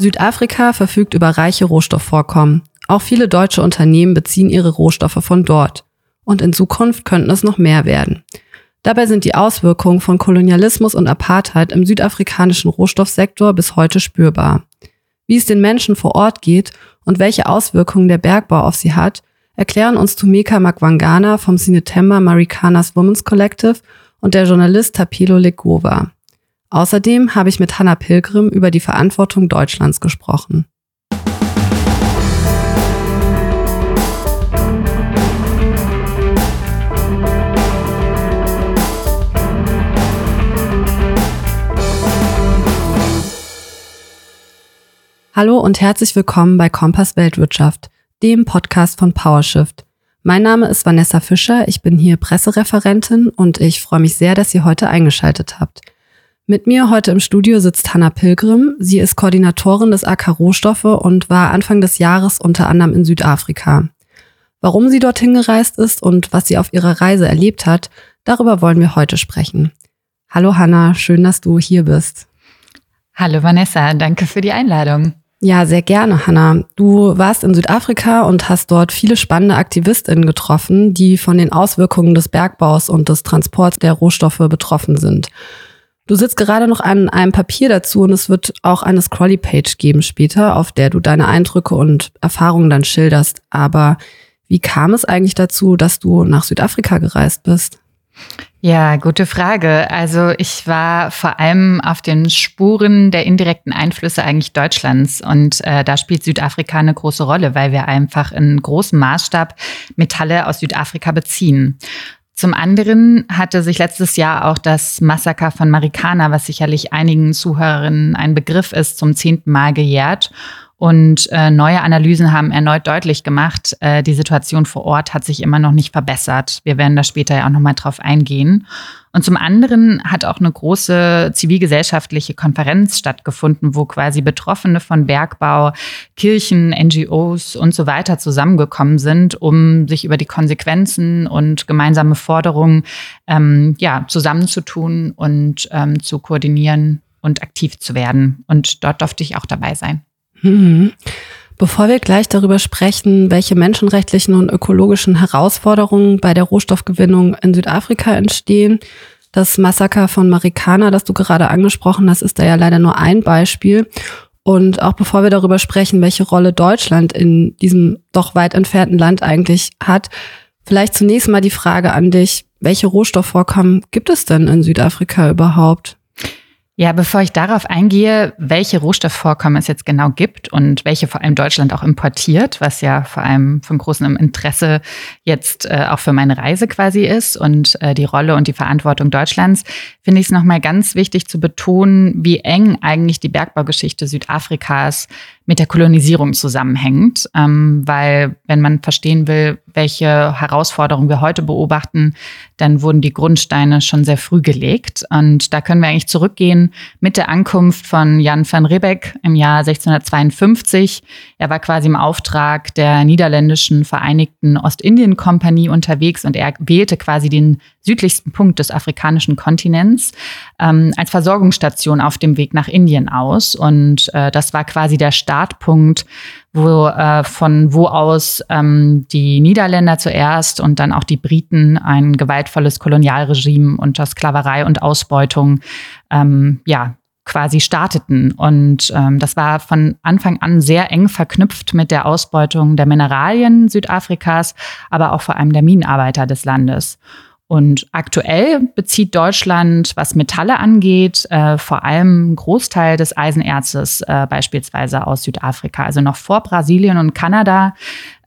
Südafrika verfügt über reiche Rohstoffvorkommen. Auch viele deutsche Unternehmen beziehen ihre Rohstoffe von dort. Und in Zukunft könnten es noch mehr werden. Dabei sind die Auswirkungen von Kolonialismus und Apartheid im südafrikanischen Rohstoffsektor bis heute spürbar. Wie es den Menschen vor Ort geht und welche Auswirkungen der Bergbau auf sie hat, erklären uns Tumeka Magwangana vom Sinetemba Maricanas Women's Collective und der Journalist Tapilo Legova. Außerdem habe ich mit Hannah Pilgrim über die Verantwortung Deutschlands gesprochen. Hallo und herzlich willkommen bei Kompass Weltwirtschaft, dem Podcast von PowerShift. Mein Name ist Vanessa Fischer, ich bin hier Pressereferentin und ich freue mich sehr, dass ihr heute eingeschaltet habt. Mit mir heute im Studio sitzt Hanna Pilgrim. Sie ist Koordinatorin des AK Rohstoffe und war Anfang des Jahres unter anderem in Südafrika. Warum sie dorthin gereist ist und was sie auf ihrer Reise erlebt hat, darüber wollen wir heute sprechen. Hallo Hanna, schön, dass du hier bist. Hallo Vanessa, danke für die Einladung. Ja, sehr gerne, Hanna. Du warst in Südafrika und hast dort viele spannende AktivistInnen getroffen, die von den Auswirkungen des Bergbaus und des Transports der Rohstoffe betroffen sind. Du sitzt gerade noch an einem Papier dazu und es wird auch eine Scrolly-Page geben später, auf der du deine Eindrücke und Erfahrungen dann schilderst. Aber wie kam es eigentlich dazu, dass du nach Südafrika gereist bist? Ja, gute Frage. Also ich war vor allem auf den Spuren der indirekten Einflüsse eigentlich Deutschlands und äh, da spielt Südafrika eine große Rolle, weil wir einfach in großem Maßstab Metalle aus Südafrika beziehen. Zum anderen hatte sich letztes Jahr auch das Massaker von Marikana, was sicherlich einigen Zuhörerinnen ein Begriff ist, zum zehnten Mal gejährt. Und äh, neue Analysen haben erneut deutlich gemacht, äh, die Situation vor Ort hat sich immer noch nicht verbessert. Wir werden da später ja auch nochmal drauf eingehen. Und zum anderen hat auch eine große zivilgesellschaftliche Konferenz stattgefunden, wo quasi Betroffene von Bergbau, Kirchen, NGOs und so weiter zusammengekommen sind, um sich über die Konsequenzen und gemeinsame Forderungen ähm, ja, zusammenzutun und ähm, zu koordinieren und aktiv zu werden. Und dort durfte ich auch dabei sein. Mhm. Bevor wir gleich darüber sprechen, welche menschenrechtlichen und ökologischen Herausforderungen bei der Rohstoffgewinnung in Südafrika entstehen, das Massaker von Marikana, das du gerade angesprochen hast, ist da ja leider nur ein Beispiel. Und auch bevor wir darüber sprechen, welche Rolle Deutschland in diesem doch weit entfernten Land eigentlich hat, vielleicht zunächst mal die Frage an dich, welche Rohstoffvorkommen gibt es denn in Südafrika überhaupt? Ja, bevor ich darauf eingehe, welche Rohstoffvorkommen es jetzt genau gibt und welche vor allem Deutschland auch importiert, was ja vor allem von großem Interesse jetzt äh, auch für meine Reise quasi ist und äh, die Rolle und die Verantwortung Deutschlands, finde ich es nochmal ganz wichtig zu betonen, wie eng eigentlich die Bergbaugeschichte Südafrikas mit der Kolonisierung zusammenhängt, ähm, weil wenn man verstehen will, welche Herausforderungen wir heute beobachten, dann wurden die Grundsteine schon sehr früh gelegt. Und da können wir eigentlich zurückgehen mit der Ankunft von Jan van Riebeck im Jahr 1652. Er war quasi im Auftrag der niederländischen Vereinigten Ostindien-Kompanie unterwegs und er wählte quasi den südlichsten Punkt des afrikanischen Kontinents ähm, als Versorgungsstation auf dem Weg nach Indien aus. Und äh, das war quasi der Startpunkt, wo äh, von wo aus ähm, die Niederländer zuerst und dann auch die Briten ein gewaltvolles Kolonialregime unter Sklaverei und Ausbeutung ähm, ja quasi starteten. Und ähm, das war von Anfang an sehr eng verknüpft mit der Ausbeutung der Mineralien Südafrikas, aber auch vor allem der Minenarbeiter des Landes. Und aktuell bezieht Deutschland, was Metalle angeht, äh, vor allem einen Großteil des Eisenerzes äh, beispielsweise aus Südafrika. Also noch vor Brasilien und Kanada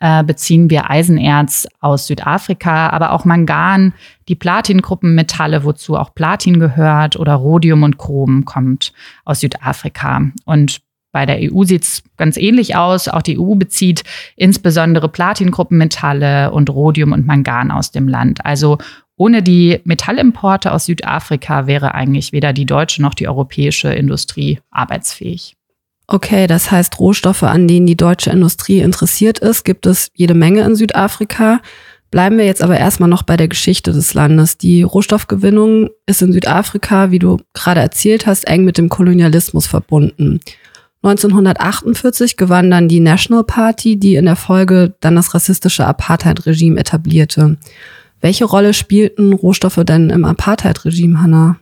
äh, beziehen wir Eisenerz aus Südafrika, aber auch Mangan, die Platingruppenmetalle, wozu auch Platin gehört, oder Rhodium und Chrom kommt aus Südafrika. Und bei der EU sieht es ganz ähnlich aus. Auch die EU bezieht insbesondere Platingruppenmetalle und Rhodium und Mangan aus dem Land. Also ohne die Metallimporte aus Südafrika wäre eigentlich weder die deutsche noch die europäische Industrie arbeitsfähig. Okay, das heißt, Rohstoffe, an denen die deutsche Industrie interessiert ist, gibt es jede Menge in Südafrika. Bleiben wir jetzt aber erstmal noch bei der Geschichte des Landes. Die Rohstoffgewinnung ist in Südafrika, wie du gerade erzählt hast, eng mit dem Kolonialismus verbunden. 1948 gewann dann die National Party, die in der Folge dann das rassistische Apartheid-Regime etablierte. Welche Rolle spielten Rohstoffe denn im Apartheid-Regime, Hannah?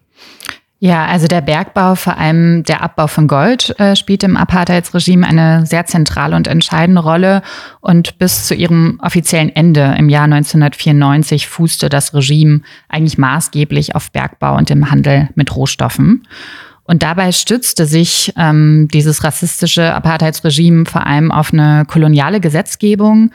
Ja, also der Bergbau, vor allem der Abbau von Gold, äh, spielt im Apartheidsregime eine sehr zentrale und entscheidende Rolle. Und bis zu ihrem offiziellen Ende im Jahr 1994 fußte das Regime eigentlich maßgeblich auf Bergbau und dem Handel mit Rohstoffen. Und dabei stützte sich ähm, dieses rassistische Apartheidsregime vor allem auf eine koloniale Gesetzgebung,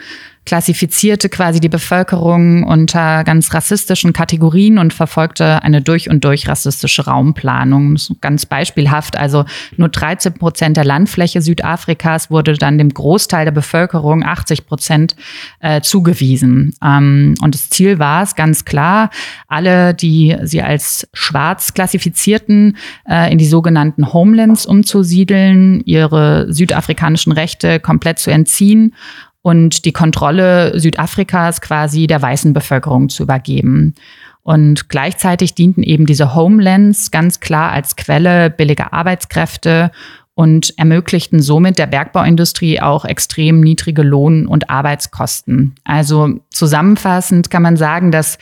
klassifizierte quasi die Bevölkerung unter ganz rassistischen Kategorien und verfolgte eine durch und durch rassistische Raumplanung. Ganz beispielhaft, also nur 13 Prozent der Landfläche Südafrikas wurde dann dem Großteil der Bevölkerung, 80 Prozent, äh, zugewiesen. Ähm, und das Ziel war es ganz klar, alle, die sie als schwarz klassifizierten, äh, in die sogenannten Homelands umzusiedeln, ihre südafrikanischen Rechte komplett zu entziehen und die Kontrolle Südafrikas quasi der weißen Bevölkerung zu übergeben. Und gleichzeitig dienten eben diese Homelands ganz klar als Quelle billiger Arbeitskräfte und ermöglichten somit der Bergbauindustrie auch extrem niedrige Lohn- und Arbeitskosten. Also zusammenfassend kann man sagen, dass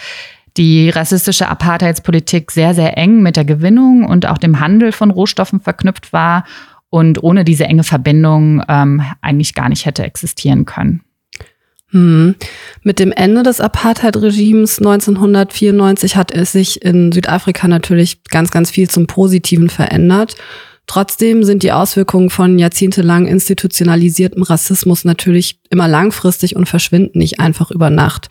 die rassistische Apartheidspolitik sehr, sehr eng mit der Gewinnung und auch dem Handel von Rohstoffen verknüpft war und ohne diese enge Verbindung ähm, eigentlich gar nicht hätte existieren können. Hm. Mit dem Ende des Apartheid-Regimes 1994 hat es sich in Südafrika natürlich ganz, ganz viel zum Positiven verändert. Trotzdem sind die Auswirkungen von jahrzehntelang institutionalisiertem Rassismus natürlich immer langfristig und verschwinden nicht einfach über Nacht.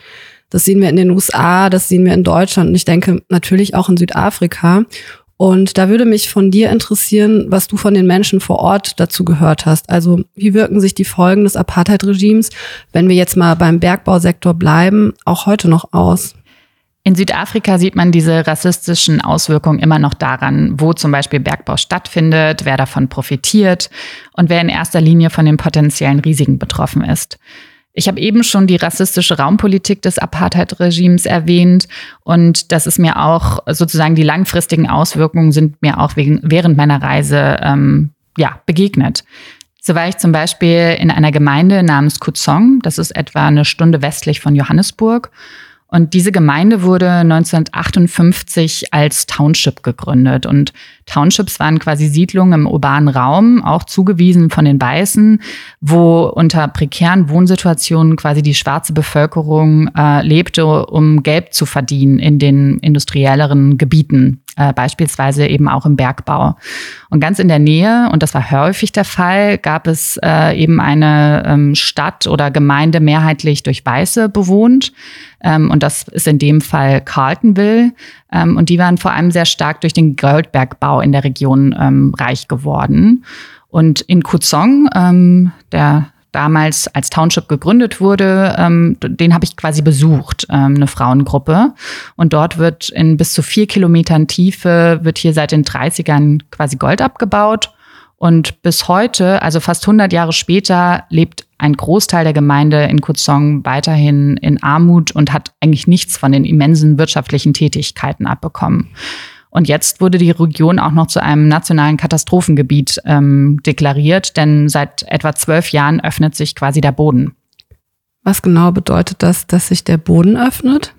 Das sehen wir in den USA, das sehen wir in Deutschland und ich denke natürlich auch in Südafrika. Und da würde mich von dir interessieren, was du von den Menschen vor Ort dazu gehört hast. Also wie wirken sich die Folgen des Apartheid-Regimes, wenn wir jetzt mal beim Bergbausektor bleiben, auch heute noch aus? In Südafrika sieht man diese rassistischen Auswirkungen immer noch daran, wo zum Beispiel Bergbau stattfindet, wer davon profitiert und wer in erster Linie von den potenziellen Risiken betroffen ist. Ich habe eben schon die rassistische Raumpolitik des Apartheid-Regimes erwähnt und das ist mir auch sozusagen die langfristigen Auswirkungen sind mir auch wegen, während meiner Reise ähm, ja, begegnet. So war ich zum Beispiel in einer Gemeinde namens Kuzong, das ist etwa eine Stunde westlich von Johannesburg. Und diese Gemeinde wurde 1958 als Township gegründet. Und Townships waren quasi Siedlungen im urbanen Raum, auch zugewiesen von den Weißen, wo unter prekären Wohnsituationen quasi die schwarze Bevölkerung äh, lebte, um Geld zu verdienen in den industrielleren Gebieten äh, beispielsweise eben auch im Bergbau. Und ganz in der Nähe, und das war häufig der Fall, gab es äh, eben eine ähm, Stadt oder Gemeinde mehrheitlich durch Weiße bewohnt. Ähm, und das ist in dem Fall Carltonville. Ähm, und die waren vor allem sehr stark durch den Goldbergbau in der Region ähm, reich geworden. Und in Kuzong, ähm, der damals als Township gegründet wurde, ähm, den habe ich quasi besucht, ähm, eine Frauengruppe. Und dort wird in bis zu vier Kilometern Tiefe, wird hier seit den 30ern quasi Gold abgebaut. Und bis heute, also fast 100 Jahre später, lebt ein Großteil der Gemeinde in Kuzong weiterhin in Armut und hat eigentlich nichts von den immensen wirtschaftlichen Tätigkeiten abbekommen. Und jetzt wurde die Region auch noch zu einem nationalen Katastrophengebiet ähm, deklariert, denn seit etwa zwölf Jahren öffnet sich quasi der Boden. Was genau bedeutet das, dass sich der Boden öffnet?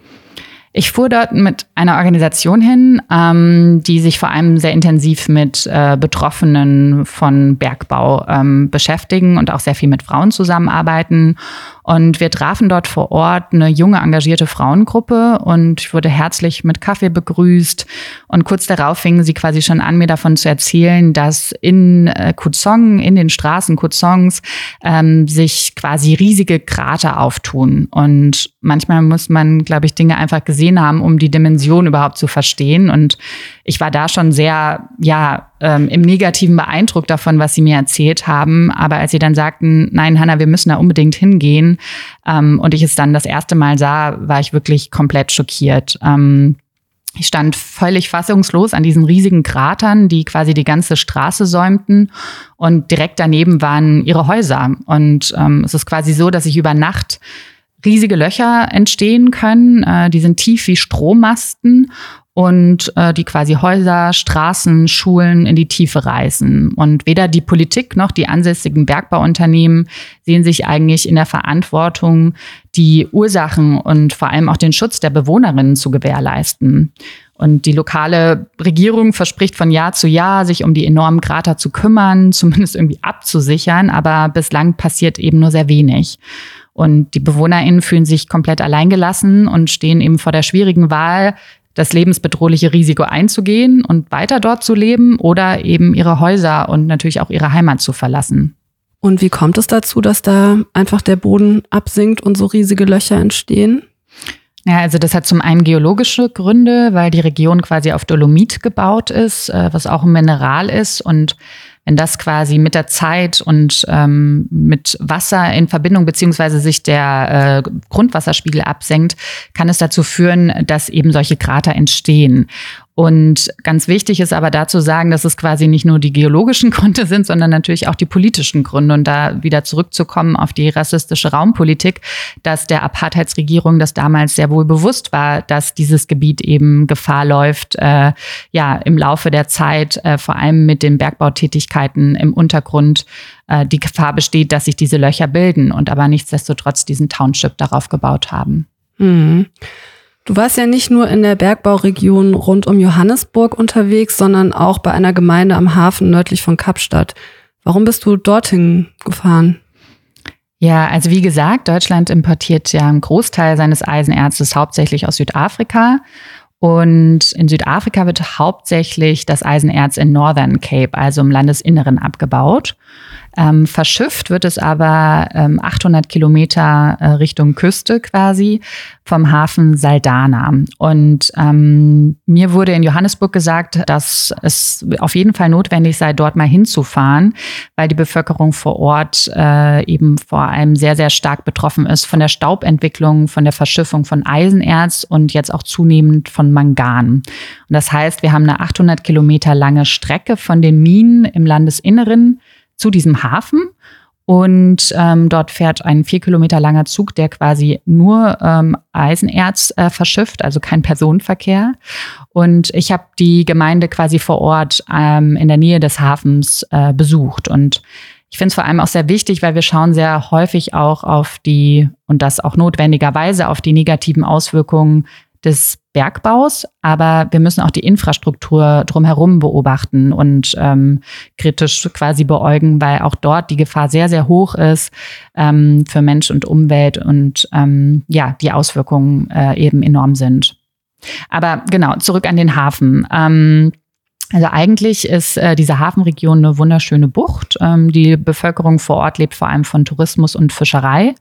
Ich fuhr dort mit einer Organisation hin, ähm, die sich vor allem sehr intensiv mit äh, Betroffenen von Bergbau ähm, beschäftigen und auch sehr viel mit Frauen zusammenarbeiten. Und wir trafen dort vor Ort eine junge, engagierte Frauengruppe und ich wurde herzlich mit Kaffee begrüßt. Und kurz darauf fingen sie quasi schon an, mir davon zu erzählen, dass in äh, Kuzong, in den Straßen Kuzongs, ähm, sich quasi riesige Krater auftun. Und manchmal muss man, glaube ich, Dinge einfach gesehen haben, um die Dimension überhaupt zu verstehen. Und ich war da schon sehr, ja, ähm, im Negativen beeindruckt davon, was sie mir erzählt haben. Aber als sie dann sagten, nein, Hanna, wir müssen da unbedingt hingehen, ähm, und ich es dann das erste Mal sah, war ich wirklich komplett schockiert. Ähm, ich stand völlig fassungslos an diesen riesigen Kratern, die quasi die ganze Straße säumten. Und direkt daneben waren ihre Häuser. Und ähm, es ist quasi so, dass sich über Nacht riesige Löcher entstehen können. Äh, die sind tief wie Strommasten und äh, die quasi Häuser, Straßen, Schulen in die Tiefe reißen. Und weder die Politik noch die ansässigen Bergbauunternehmen sehen sich eigentlich in der Verantwortung, die Ursachen und vor allem auch den Schutz der Bewohnerinnen zu gewährleisten. Und die lokale Regierung verspricht von Jahr zu Jahr, sich um die enormen Krater zu kümmern, zumindest irgendwie abzusichern, aber bislang passiert eben nur sehr wenig. Und die BewohnerInnen fühlen sich komplett alleingelassen und stehen eben vor der schwierigen Wahl, das lebensbedrohliche Risiko einzugehen und weiter dort zu leben oder eben ihre Häuser und natürlich auch ihre Heimat zu verlassen. Und wie kommt es dazu, dass da einfach der Boden absinkt und so riesige Löcher entstehen? Ja, also das hat zum einen geologische Gründe, weil die Region quasi auf Dolomit gebaut ist, äh, was auch ein Mineral ist und wenn das quasi mit der Zeit und ähm, mit Wasser in Verbindung beziehungsweise sich der äh, Grundwasserspiegel absenkt, kann es dazu führen, dass eben solche Krater entstehen. Und ganz wichtig ist aber dazu sagen, dass es quasi nicht nur die geologischen Gründe sind, sondern natürlich auch die politischen Gründe. Und da wieder zurückzukommen auf die rassistische Raumpolitik, dass der Apartheidsregierung das damals sehr wohl bewusst war, dass dieses Gebiet eben Gefahr läuft, äh, ja, im Laufe der Zeit, äh, vor allem mit den Bergbautätigkeiten im Untergrund, äh, die Gefahr besteht, dass sich diese Löcher bilden und aber nichtsdestotrotz diesen Township darauf gebaut haben. Mhm. Du warst ja nicht nur in der Bergbauregion rund um Johannesburg unterwegs, sondern auch bei einer Gemeinde am Hafen nördlich von Kapstadt. Warum bist du dorthin gefahren? Ja, also wie gesagt, Deutschland importiert ja einen Großteil seines Eisenerzes hauptsächlich aus Südafrika. Und in Südafrika wird hauptsächlich das Eisenerz in Northern Cape, also im Landesinneren, abgebaut. Ähm, verschifft wird es aber ähm, 800 Kilometer äh, Richtung Küste quasi vom Hafen Saldana. Und ähm, mir wurde in Johannesburg gesagt, dass es auf jeden Fall notwendig sei, dort mal hinzufahren, weil die Bevölkerung vor Ort äh, eben vor allem sehr, sehr stark betroffen ist von der Staubentwicklung, von der Verschiffung von Eisenerz und jetzt auch zunehmend von Mangan. Und das heißt, wir haben eine 800 Kilometer lange Strecke von den Minen im Landesinneren zu diesem Hafen. Und ähm, dort fährt ein vier Kilometer langer Zug, der quasi nur ähm, Eisenerz äh, verschifft, also kein Personenverkehr. Und ich habe die Gemeinde quasi vor Ort ähm, in der Nähe des Hafens äh, besucht. Und ich finde es vor allem auch sehr wichtig, weil wir schauen sehr häufig auch auf die, und das auch notwendigerweise, auf die negativen Auswirkungen des Bergbaus, aber wir müssen auch die Infrastruktur drumherum beobachten und ähm, kritisch quasi beäugen, weil auch dort die Gefahr sehr, sehr hoch ist ähm, für Mensch und Umwelt und ähm, ja, die Auswirkungen äh, eben enorm sind. Aber genau, zurück an den Hafen. Ähm, also eigentlich ist äh, diese Hafenregion eine wunderschöne Bucht. Ähm, die Bevölkerung vor Ort lebt vor allem von Tourismus und Fischerei.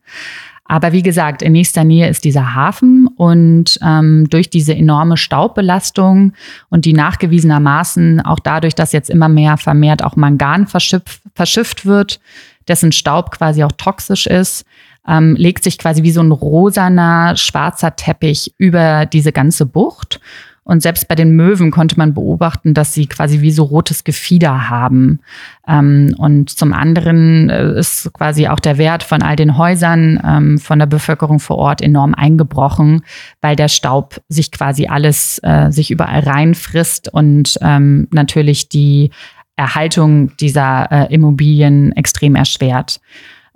Aber wie gesagt, in nächster Nähe ist dieser Hafen und ähm, durch diese enorme Staubbelastung und die nachgewiesenermaßen auch dadurch, dass jetzt immer mehr vermehrt auch Mangan verschifft, verschifft wird, dessen Staub quasi auch toxisch ist, ähm, legt sich quasi wie so ein rosaner, schwarzer Teppich über diese ganze Bucht. Und selbst bei den Möwen konnte man beobachten, dass sie quasi wie so rotes Gefieder haben. Ähm, und zum anderen äh, ist quasi auch der Wert von all den Häusern ähm, von der Bevölkerung vor Ort enorm eingebrochen, weil der Staub sich quasi alles äh, sich überall reinfrisst und ähm, natürlich die Erhaltung dieser äh, Immobilien extrem erschwert.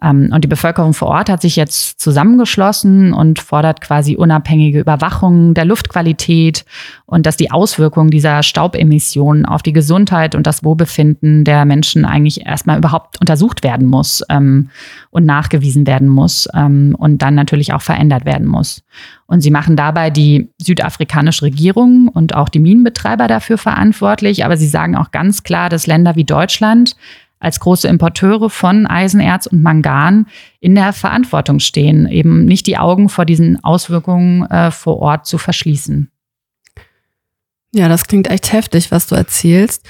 Ähm, und die Bevölkerung vor Ort hat sich jetzt zusammengeschlossen und fordert quasi unabhängige Überwachung der Luftqualität und dass die Auswirkungen dieser Staubemissionen auf die Gesundheit und das Wohlbefinden der Menschen eigentlich erstmal überhaupt untersucht werden muss ähm, und nachgewiesen werden muss ähm, und dann natürlich auch verändert werden muss. Und sie machen dabei die südafrikanische Regierung und auch die Minenbetreiber dafür verantwortlich. Aber sie sagen auch ganz klar, dass Länder wie Deutschland als große Importeure von Eisenerz und Mangan in der Verantwortung stehen, eben nicht die Augen vor diesen Auswirkungen äh, vor Ort zu verschließen. Ja, das klingt echt heftig, was du erzählst.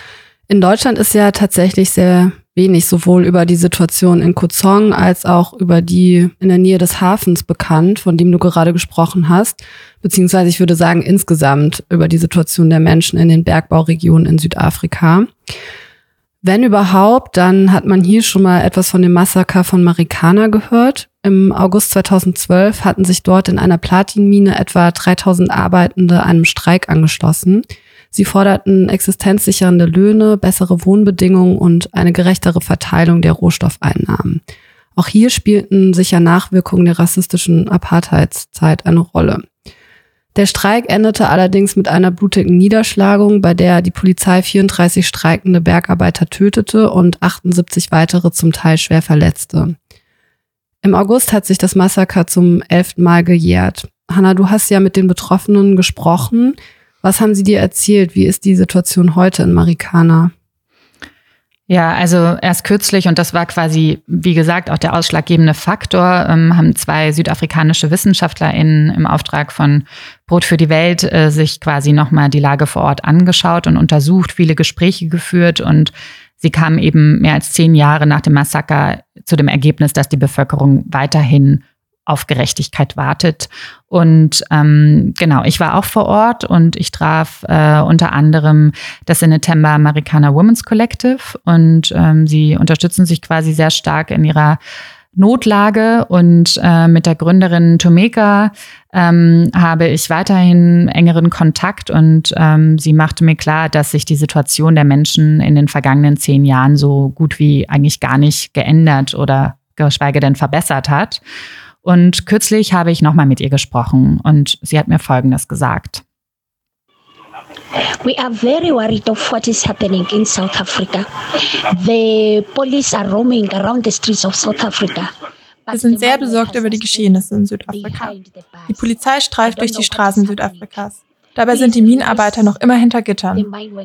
In Deutschland ist ja tatsächlich sehr wenig sowohl über die Situation in Kozong als auch über die in der Nähe des Hafens bekannt, von dem du gerade gesprochen hast, beziehungsweise ich würde sagen insgesamt über die Situation der Menschen in den Bergbauregionen in Südafrika. Wenn überhaupt, dann hat man hier schon mal etwas von dem Massaker von Marikana gehört. Im August 2012 hatten sich dort in einer Platinmine etwa 3000 Arbeitende einem Streik angeschlossen. Sie forderten existenzsichernde Löhne, bessere Wohnbedingungen und eine gerechtere Verteilung der Rohstoffeinnahmen. Auch hier spielten sicher Nachwirkungen der rassistischen Apartheidszeit eine Rolle. Der Streik endete allerdings mit einer blutigen Niederschlagung, bei der die Polizei 34 streikende Bergarbeiter tötete und 78 weitere zum Teil schwer verletzte. Im August hat sich das Massaker zum elften Mal gejährt. Hanna, du hast ja mit den Betroffenen gesprochen. Was haben sie dir erzählt? Wie ist die Situation heute in Marikana? Ja, also erst kürzlich, und das war quasi, wie gesagt, auch der ausschlaggebende Faktor, ähm, haben zwei südafrikanische WissenschaftlerInnen im Auftrag von Brot für die Welt äh, sich quasi nochmal die Lage vor Ort angeschaut und untersucht, viele Gespräche geführt. Und sie kamen eben mehr als zehn Jahre nach dem Massaker zu dem Ergebnis, dass die Bevölkerung weiterhin auf Gerechtigkeit wartet. Und ähm, genau, ich war auch vor Ort und ich traf äh, unter anderem das Inetemba Americana Women's Collective und ähm, sie unterstützen sich quasi sehr stark in ihrer Notlage und äh, mit der Gründerin Tomeka ähm, habe ich weiterhin engeren Kontakt und ähm, sie machte mir klar, dass sich die Situation der Menschen in den vergangenen zehn Jahren so gut wie eigentlich gar nicht geändert oder geschweige denn verbessert hat. Und kürzlich habe ich nochmal mit ihr gesprochen und sie hat mir Folgendes gesagt. We are very worried of what is happening in South Africa. The police are roaming around the streets of South Africa. Wir sind sehr besorgt über die Geschehnisse in Südafrika. Die Polizei streift durch die Straßen Südafrikas. Dabei sind die Minenarbeiter noch immer hinter Gittern.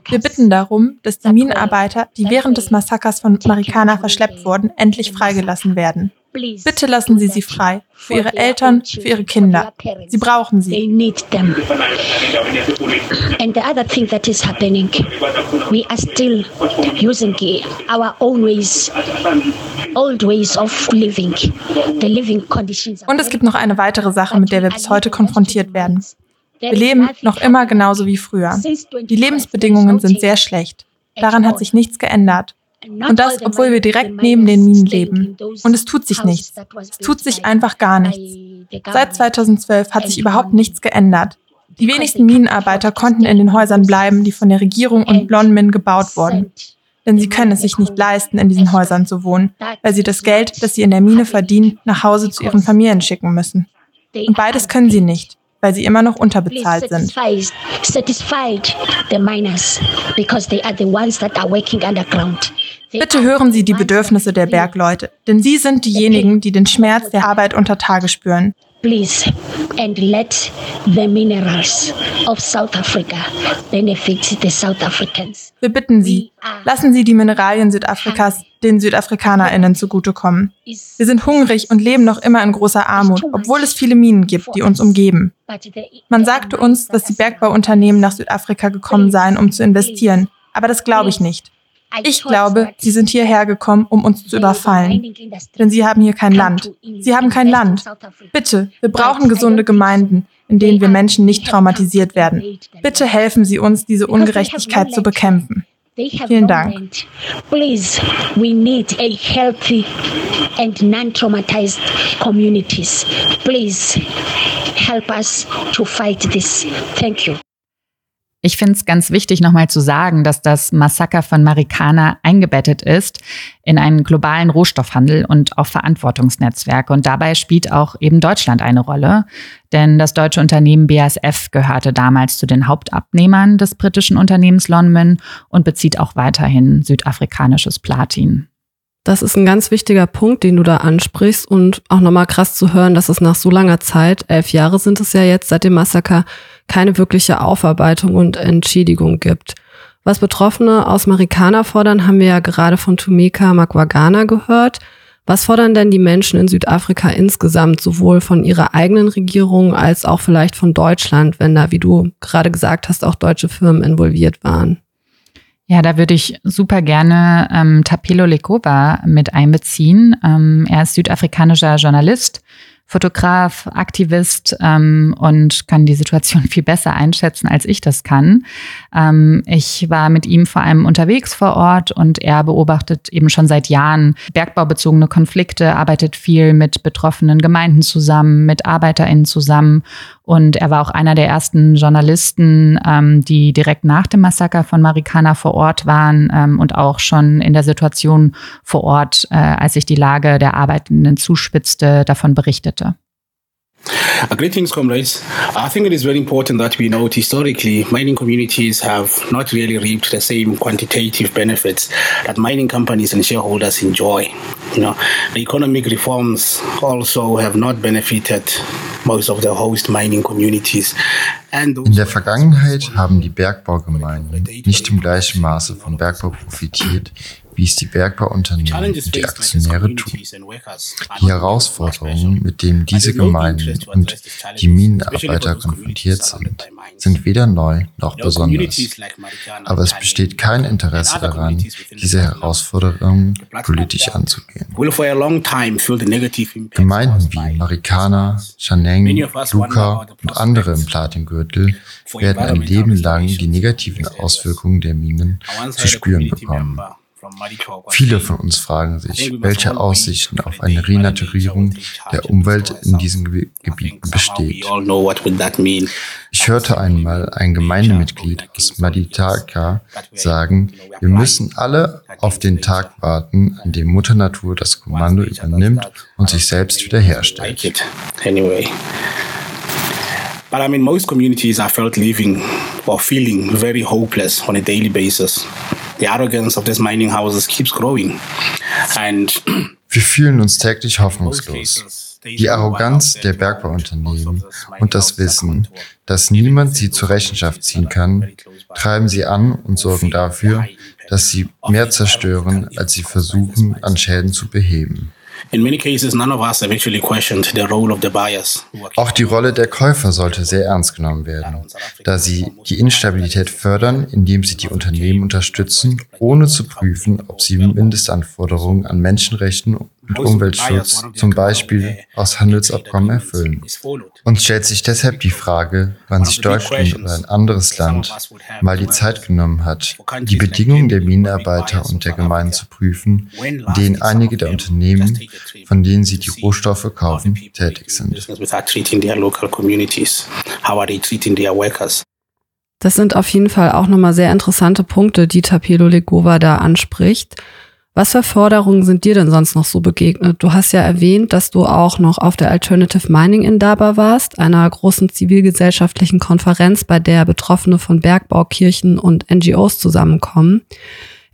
Wir bitten darum, dass die Minenarbeiter, die während des Massakers von Marikana verschleppt wurden, endlich freigelassen werden. Bitte lassen Sie sie frei. Für Ihre Eltern, für Ihre Kinder. Sie brauchen sie. And the other thing that is happening, we are still using our own ways, old ways of living. The living conditions. Und es gibt noch eine weitere Sache, mit der wir bis heute konfrontiert werden. Wir leben noch immer genauso wie früher. Die Lebensbedingungen sind sehr schlecht. Daran hat sich nichts geändert. Und das, obwohl wir direkt neben den Minen leben. Und es tut sich nichts. Es tut sich einfach gar nichts. Seit 2012 hat sich überhaupt nichts geändert. Die wenigsten Minenarbeiter konnten in den Häusern bleiben, die von der Regierung und Blonmin gebaut wurden. Denn sie können es sich nicht leisten, in diesen Häusern zu wohnen, weil sie das Geld, das sie in der Mine verdienen, nach Hause zu ihren Familien schicken müssen. Und beides können sie nicht weil sie immer noch unterbezahlt sind. Bitte hören Sie die Bedürfnisse der Bergleute, denn sie sind diejenigen, die den Schmerz der Arbeit unter Tage spüren please and let the minerals of South Africa benefit the South Africans. Wir bitten Sie, lassen Sie die Mineralien Südafrikas den SüdafrikanerInnen zugutekommen. Wir sind hungrig und leben noch immer in großer Armut, obwohl es viele Minen gibt, die uns umgeben. Man sagte uns, dass die Bergbauunternehmen nach Südafrika gekommen seien, um zu investieren. Aber das glaube ich nicht. Ich glaube, sie sind hierher gekommen, um uns zu überfallen. Denn sie haben hier kein Land. Sie haben kein Land. Bitte, wir brauchen gesunde Gemeinden, in denen wir Menschen nicht traumatisiert werden. Bitte helfen Sie uns, diese Ungerechtigkeit zu bekämpfen. Vielen Dank. Please, we need a healthy and non-traumatized communities. Please help us to fight this. Thank you. Ich finde es ganz wichtig, nochmal zu sagen, dass das Massaker von Marikana eingebettet ist in einen globalen Rohstoffhandel und auch Verantwortungsnetzwerke. Und dabei spielt auch eben Deutschland eine Rolle. Denn das deutsche Unternehmen BASF gehörte damals zu den Hauptabnehmern des britischen Unternehmens Lonmin und bezieht auch weiterhin südafrikanisches Platin. Das ist ein ganz wichtiger Punkt, den du da ansprichst und auch nochmal krass zu hören, dass es nach so langer Zeit, elf Jahre sind es ja jetzt seit dem Massaker, keine wirkliche Aufarbeitung und Entschädigung gibt. Was Betroffene aus Marikana fordern, haben wir ja gerade von Tumeka Magwagana gehört. Was fordern denn die Menschen in Südafrika insgesamt, sowohl von ihrer eigenen Regierung als auch vielleicht von Deutschland, wenn da, wie du gerade gesagt hast, auch deutsche Firmen involviert waren? Ja, da würde ich super gerne ähm, Tapelo Lekova mit einbeziehen. Ähm, er ist südafrikanischer Journalist Fotograf, Aktivist ähm, und kann die Situation viel besser einschätzen, als ich das kann. Ähm, ich war mit ihm vor allem unterwegs vor Ort und er beobachtet eben schon seit Jahren bergbaubezogene Konflikte, arbeitet viel mit betroffenen Gemeinden zusammen, mit ArbeiterInnen zusammen und er war auch einer der ersten Journalisten, ähm, die direkt nach dem Massaker von Marikana vor Ort waren ähm, und auch schon in der Situation vor Ort, äh, als sich die Lage der Arbeitenden zuspitzte, davon berichtete. Uh, greetings, comrades. I think it is very important that we note historically mining communities have not really reaped the same quantitative benefits that mining companies and shareholders enjoy. You know, the economic reforms also have not benefited most of the host mining communities. In der Vergangenheit haben die Bergbaugemeinden nicht im gleichen Maße vom Bergbau profitiert wie es die Bergbauunternehmen und die Aktionäre tun. Die Herausforderungen, mit denen diese Gemeinden und die Minenarbeiter konfrontiert sind, sind weder neu noch besonders. Aber es besteht kein Interesse daran, diese Herausforderungen politisch anzugehen. Gemeinden wie Marikana, Chaneng, Luka und andere im Platingürtel werden ein Leben lang die negativen Auswirkungen der Minen zu spüren bekommen. Viele von uns fragen sich, welche Aussichten auf eine Renaturierung der Umwelt in diesen Gebieten besteht. Ich hörte einmal ein Gemeindemitglied aus Maditaka sagen, wir müssen alle auf den Tag warten, an dem Mutter Natur das Kommando übernimmt und sich selbst wiederherstellt. But I mean, most communities I felt living or feeling very hopeless on a daily basis. The arrogance of these mining houses keeps growing. And Wir fühlen uns täglich hoffnungslos. Die Arroganz der Bergbauunternehmen und das Wissen, dass niemand sie zur Rechenschaft ziehen kann, treiben sie an und sorgen dafür, dass sie mehr zerstören, als sie versuchen, an Schäden zu beheben. Auch die Rolle der Käufer sollte sehr ernst genommen werden, da sie die Instabilität fördern, indem sie die Unternehmen unterstützen, ohne zu prüfen, ob sie Mindestanforderungen an Menschenrechten und Umweltschutz zum Beispiel aus Handelsabkommen erfüllen. Uns stellt sich deshalb die Frage, wann sich Deutschland oder ein anderes Land mal die Zeit genommen hat, die Bedingungen der Minenarbeiter und der Gemeinden zu prüfen, in denen einige der Unternehmen, von denen sie die Rohstoffe kaufen, tätig sind. Das sind auf jeden Fall auch nochmal sehr interessante Punkte, die Tapelo Legova da anspricht. Was für Forderungen sind dir denn sonst noch so begegnet? Du hast ja erwähnt, dass du auch noch auf der Alternative Mining in Daba warst, einer großen zivilgesellschaftlichen Konferenz, bei der Betroffene von Bergbau, Kirchen und NGOs zusammenkommen.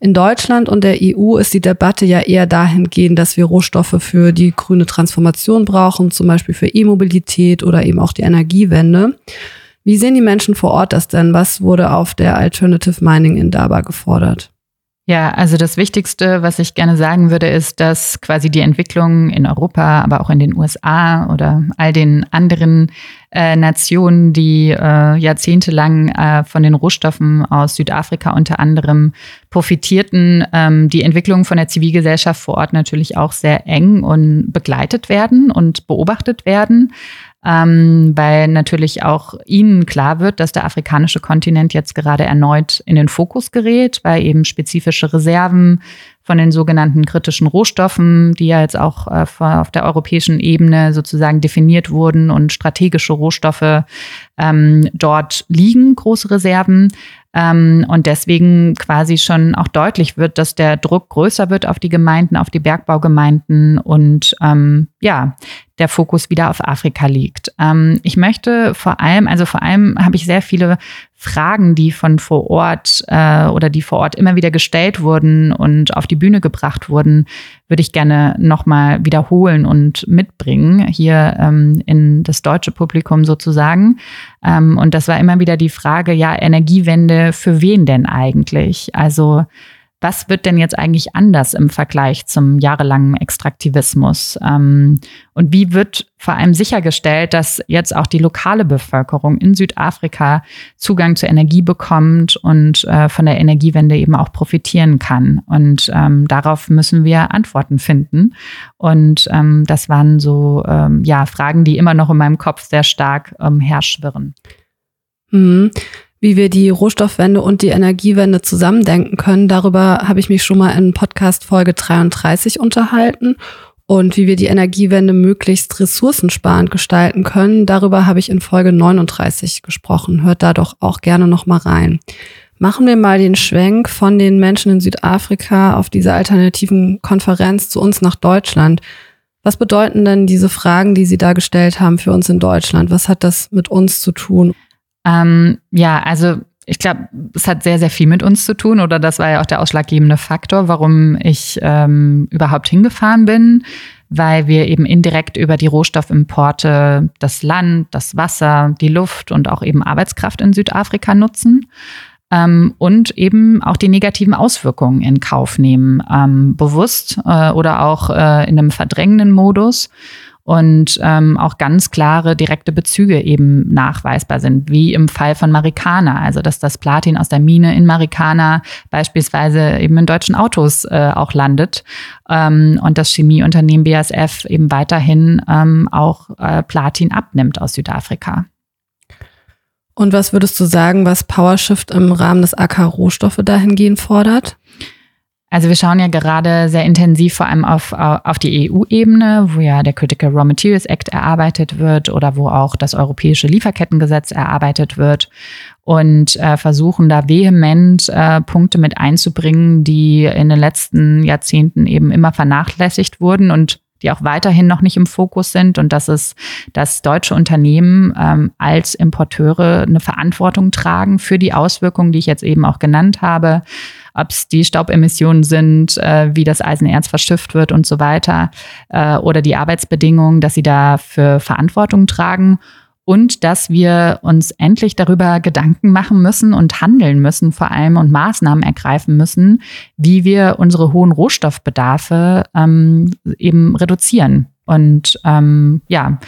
In Deutschland und der EU ist die Debatte ja eher dahingehend, dass wir Rohstoffe für die grüne Transformation brauchen, zum Beispiel für E-Mobilität oder eben auch die Energiewende. Wie sehen die Menschen vor Ort das denn? Was wurde auf der Alternative Mining in Daba gefordert? Ja, also das Wichtigste, was ich gerne sagen würde, ist, dass quasi die Entwicklung in Europa, aber auch in den USA oder all den anderen äh, Nationen, die äh, jahrzehntelang äh, von den Rohstoffen aus Südafrika unter anderem profitierten, ähm, die Entwicklung von der Zivilgesellschaft vor Ort natürlich auch sehr eng und begleitet werden und beobachtet werden ähm, weil natürlich auch ihnen klar wird, dass der afrikanische Kontinent jetzt gerade erneut in den Fokus gerät, weil eben spezifische Reserven von den sogenannten kritischen Rohstoffen, die ja jetzt auch äh, auf der europäischen Ebene sozusagen definiert wurden und strategische Rohstoffe ähm, dort liegen, große Reserven. Ähm, und deswegen quasi schon auch deutlich wird, dass der Druck größer wird auf die Gemeinden, auf die Bergbaugemeinden und ähm, ja, der Fokus wieder auf Afrika liegt. Ähm, ich möchte vor allem, also vor allem habe ich sehr viele Fragen, die von vor Ort äh, oder die vor Ort immer wieder gestellt wurden und auf die Bühne gebracht wurden, würde ich gerne nochmal wiederholen und mitbringen, hier ähm, in das deutsche Publikum sozusagen. Ähm, und das war immer wieder die Frage, ja, Energiewende, für wen denn eigentlich? Also was wird denn jetzt eigentlich anders im Vergleich zum jahrelangen Extraktivismus? Ähm, und wie wird vor allem sichergestellt, dass jetzt auch die lokale Bevölkerung in Südafrika Zugang zur Energie bekommt und äh, von der Energiewende eben auch profitieren kann? Und ähm, darauf müssen wir Antworten finden. Und ähm, das waren so ja Fragen, die immer noch in meinem Kopf sehr stark herschwirren. Mhm wie wir die Rohstoffwende und die Energiewende zusammendenken können. Darüber habe ich mich schon mal in Podcast Folge 33 unterhalten. Und wie wir die Energiewende möglichst ressourcensparend gestalten können, darüber habe ich in Folge 39 gesprochen. Hört da doch auch gerne noch mal rein. Machen wir mal den Schwenk von den Menschen in Südafrika auf diese alternativen Konferenz zu uns nach Deutschland. Was bedeuten denn diese Fragen, die Sie da gestellt haben für uns in Deutschland? Was hat das mit uns zu tun? Ähm, ja, also ich glaube, es hat sehr, sehr viel mit uns zu tun oder das war ja auch der ausschlaggebende Faktor, warum ich ähm, überhaupt hingefahren bin, weil wir eben indirekt über die Rohstoffimporte das Land, das Wasser, die Luft und auch eben Arbeitskraft in Südafrika nutzen. Ähm, und eben auch die negativen Auswirkungen in Kauf nehmen, ähm, bewusst äh, oder auch äh, in einem verdrängenden Modus und ähm, auch ganz klare direkte Bezüge eben nachweisbar sind, wie im Fall von Marikana, also dass das Platin aus der Mine in Marikana beispielsweise eben in deutschen Autos äh, auch landet ähm, und das Chemieunternehmen BASF eben weiterhin ähm, auch äh, Platin abnimmt aus Südafrika. Und was würdest du sagen, was PowerShift im Rahmen des AK Rohstoffe dahingehend fordert? Also wir schauen ja gerade sehr intensiv vor allem auf, auf die EU-Ebene, wo ja der Critical Raw Materials Act erarbeitet wird oder wo auch das europäische Lieferkettengesetz erarbeitet wird und äh, versuchen da vehement äh, Punkte mit einzubringen, die in den letzten Jahrzehnten eben immer vernachlässigt wurden und die auch weiterhin noch nicht im Fokus sind und dass es, dass deutsche Unternehmen ähm, als Importeure eine Verantwortung tragen für die Auswirkungen, die ich jetzt eben auch genannt habe, ob es die Staubemissionen sind, äh, wie das Eisenerz verschifft wird und so weiter, äh, oder die Arbeitsbedingungen, dass sie dafür Verantwortung tragen und dass wir uns endlich darüber Gedanken machen müssen und handeln müssen vor allem und Maßnahmen ergreifen müssen, wie wir unsere hohen Rohstoffbedarfe ähm, eben reduzieren. Und ähm, ja,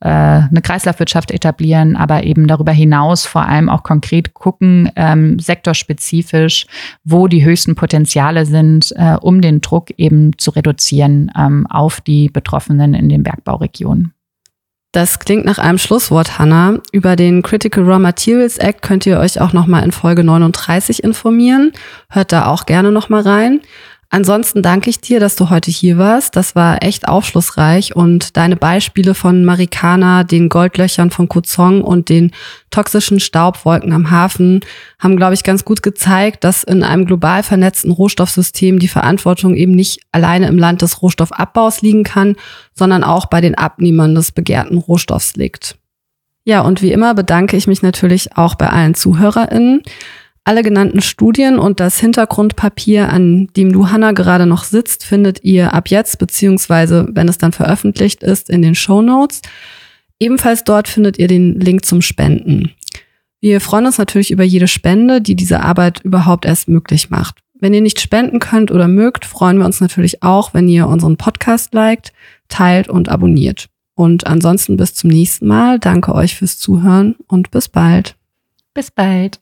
äh, eine Kreislaufwirtschaft etablieren, aber eben darüber hinaus vor allem auch konkret gucken, ähm, sektorspezifisch, wo die höchsten Potenziale sind, äh, um den Druck eben zu reduzieren ähm, auf die Betroffenen in den Bergbauregionen. Das klingt nach einem Schlusswort, Hanna. Über den Critical Raw Materials Act könnt ihr euch auch nochmal in Folge 39 informieren. Hört da auch gerne nochmal rein. Ansonsten danke ich dir, dass du heute hier warst. Das war echt aufschlussreich und deine Beispiele von Marikana, den Goldlöchern von Kuzong und den toxischen Staubwolken am Hafen haben, glaube ich, ganz gut gezeigt, dass in einem global vernetzten Rohstoffsystem die Verantwortung eben nicht alleine im Land des Rohstoffabbaus liegen kann, sondern auch bei den Abnehmern des begehrten Rohstoffs liegt. Ja, und wie immer bedanke ich mich natürlich auch bei allen ZuhörerInnen. Alle genannten Studien und das Hintergrundpapier, an dem du, Hanna, gerade noch sitzt, findet ihr ab jetzt, beziehungsweise wenn es dann veröffentlicht ist, in den Show Notes. Ebenfalls dort findet ihr den Link zum Spenden. Wir freuen uns natürlich über jede Spende, die diese Arbeit überhaupt erst möglich macht. Wenn ihr nicht spenden könnt oder mögt, freuen wir uns natürlich auch, wenn ihr unseren Podcast liked, teilt und abonniert. Und ansonsten bis zum nächsten Mal. Danke euch fürs Zuhören und bis bald. Bis bald.